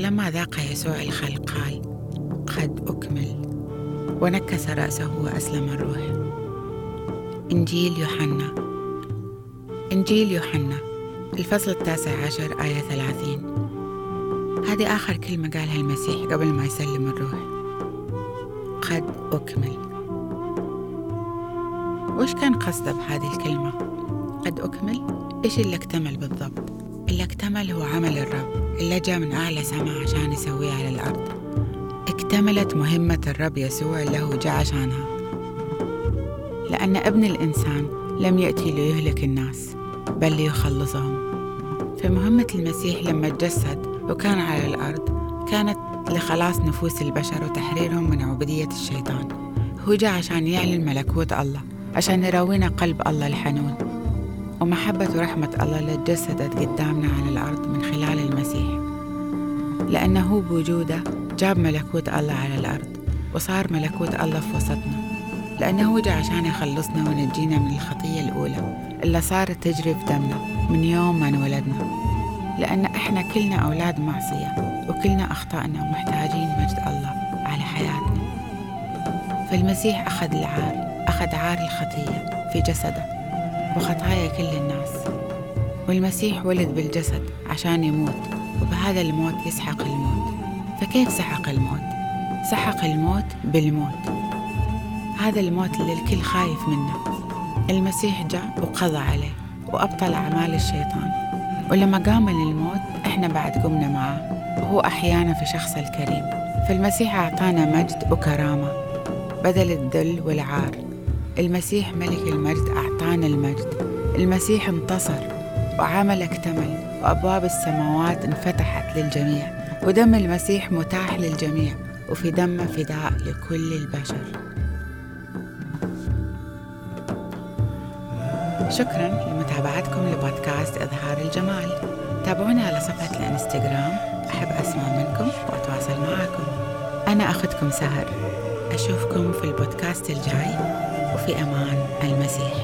فلما ذاق يسوع الخلق قال قد أكمل. ونكس رأسه وأسلم الروح. إنجيل يوحنا. إنجيل يوحنا. الفصل التاسع عشر آية ثلاثين. هذه آخر كلمة قالها المسيح قبل ما يسلم الروح. قد أكمل. وش كان قصده بهذه الكلمة؟ قد أكمل؟ إيش اللي اكتمل بالضبط؟ اللي اكتمل هو عمل الرب. اللي جاء من أعلى سماء عشان يسويه على الأرض. اكتملت مهمة الرب يسوع اللي هو جاء عشانها. لأن ابن الإنسان لم يأتي ليهلك الناس بل ليخلصهم. فمهمة المسيح لما تجسد وكان على الأرض كانت لخلاص نفوس البشر وتحريرهم من عبودية الشيطان. هو جاء عشان يعلن ملكوت الله عشان يراوينا قلب الله الحنون. ومحبة ورحمة الله اللي تجسدت قدامنا على الأرض من خلال المسيح. لأنه بوجوده جاب ملكوت الله على الأرض وصار ملكوت الله في وسطنا. لأنه جاء عشان يخلصنا ونجينا من الخطية الأولى اللي صارت تجري في دمنا من يوم ما انولدنا. لأن إحنا كلنا أولاد معصية وكلنا أخطأنا ومحتاجين مجد الله على حياتنا. فالمسيح أخذ العار أخذ عار الخطية في جسده. وخطايا كل الناس. والمسيح ولد بالجسد عشان يموت وبهذا الموت يسحق الموت. فكيف سحق الموت؟ سحق الموت بالموت. هذا الموت اللي الكل خايف منه. المسيح جاء وقضى عليه وأبطل أعمال الشيطان. ولما قام من الموت إحنا بعد قمنا معه وهو أحيانا في شخص الكريم. فالمسيح أعطانا مجد وكرامة بدل الذل والعار. المسيح ملك المجد أعطانا المجد. المسيح انتصر وعمل اكتمل وأبواب السماوات انفتحت للجميع. ودم المسيح متاح للجميع وفي دمه فداء لكل البشر. شكرا لمتابعتكم لبودكاست إظهار الجمال. تابعونا على صفحة الإنستغرام. أحب أسمع منكم وأتواصل معكم. أنا أخذكم سهر. أشوفكم في البودكاست الجاي. وفي أمان المسيح.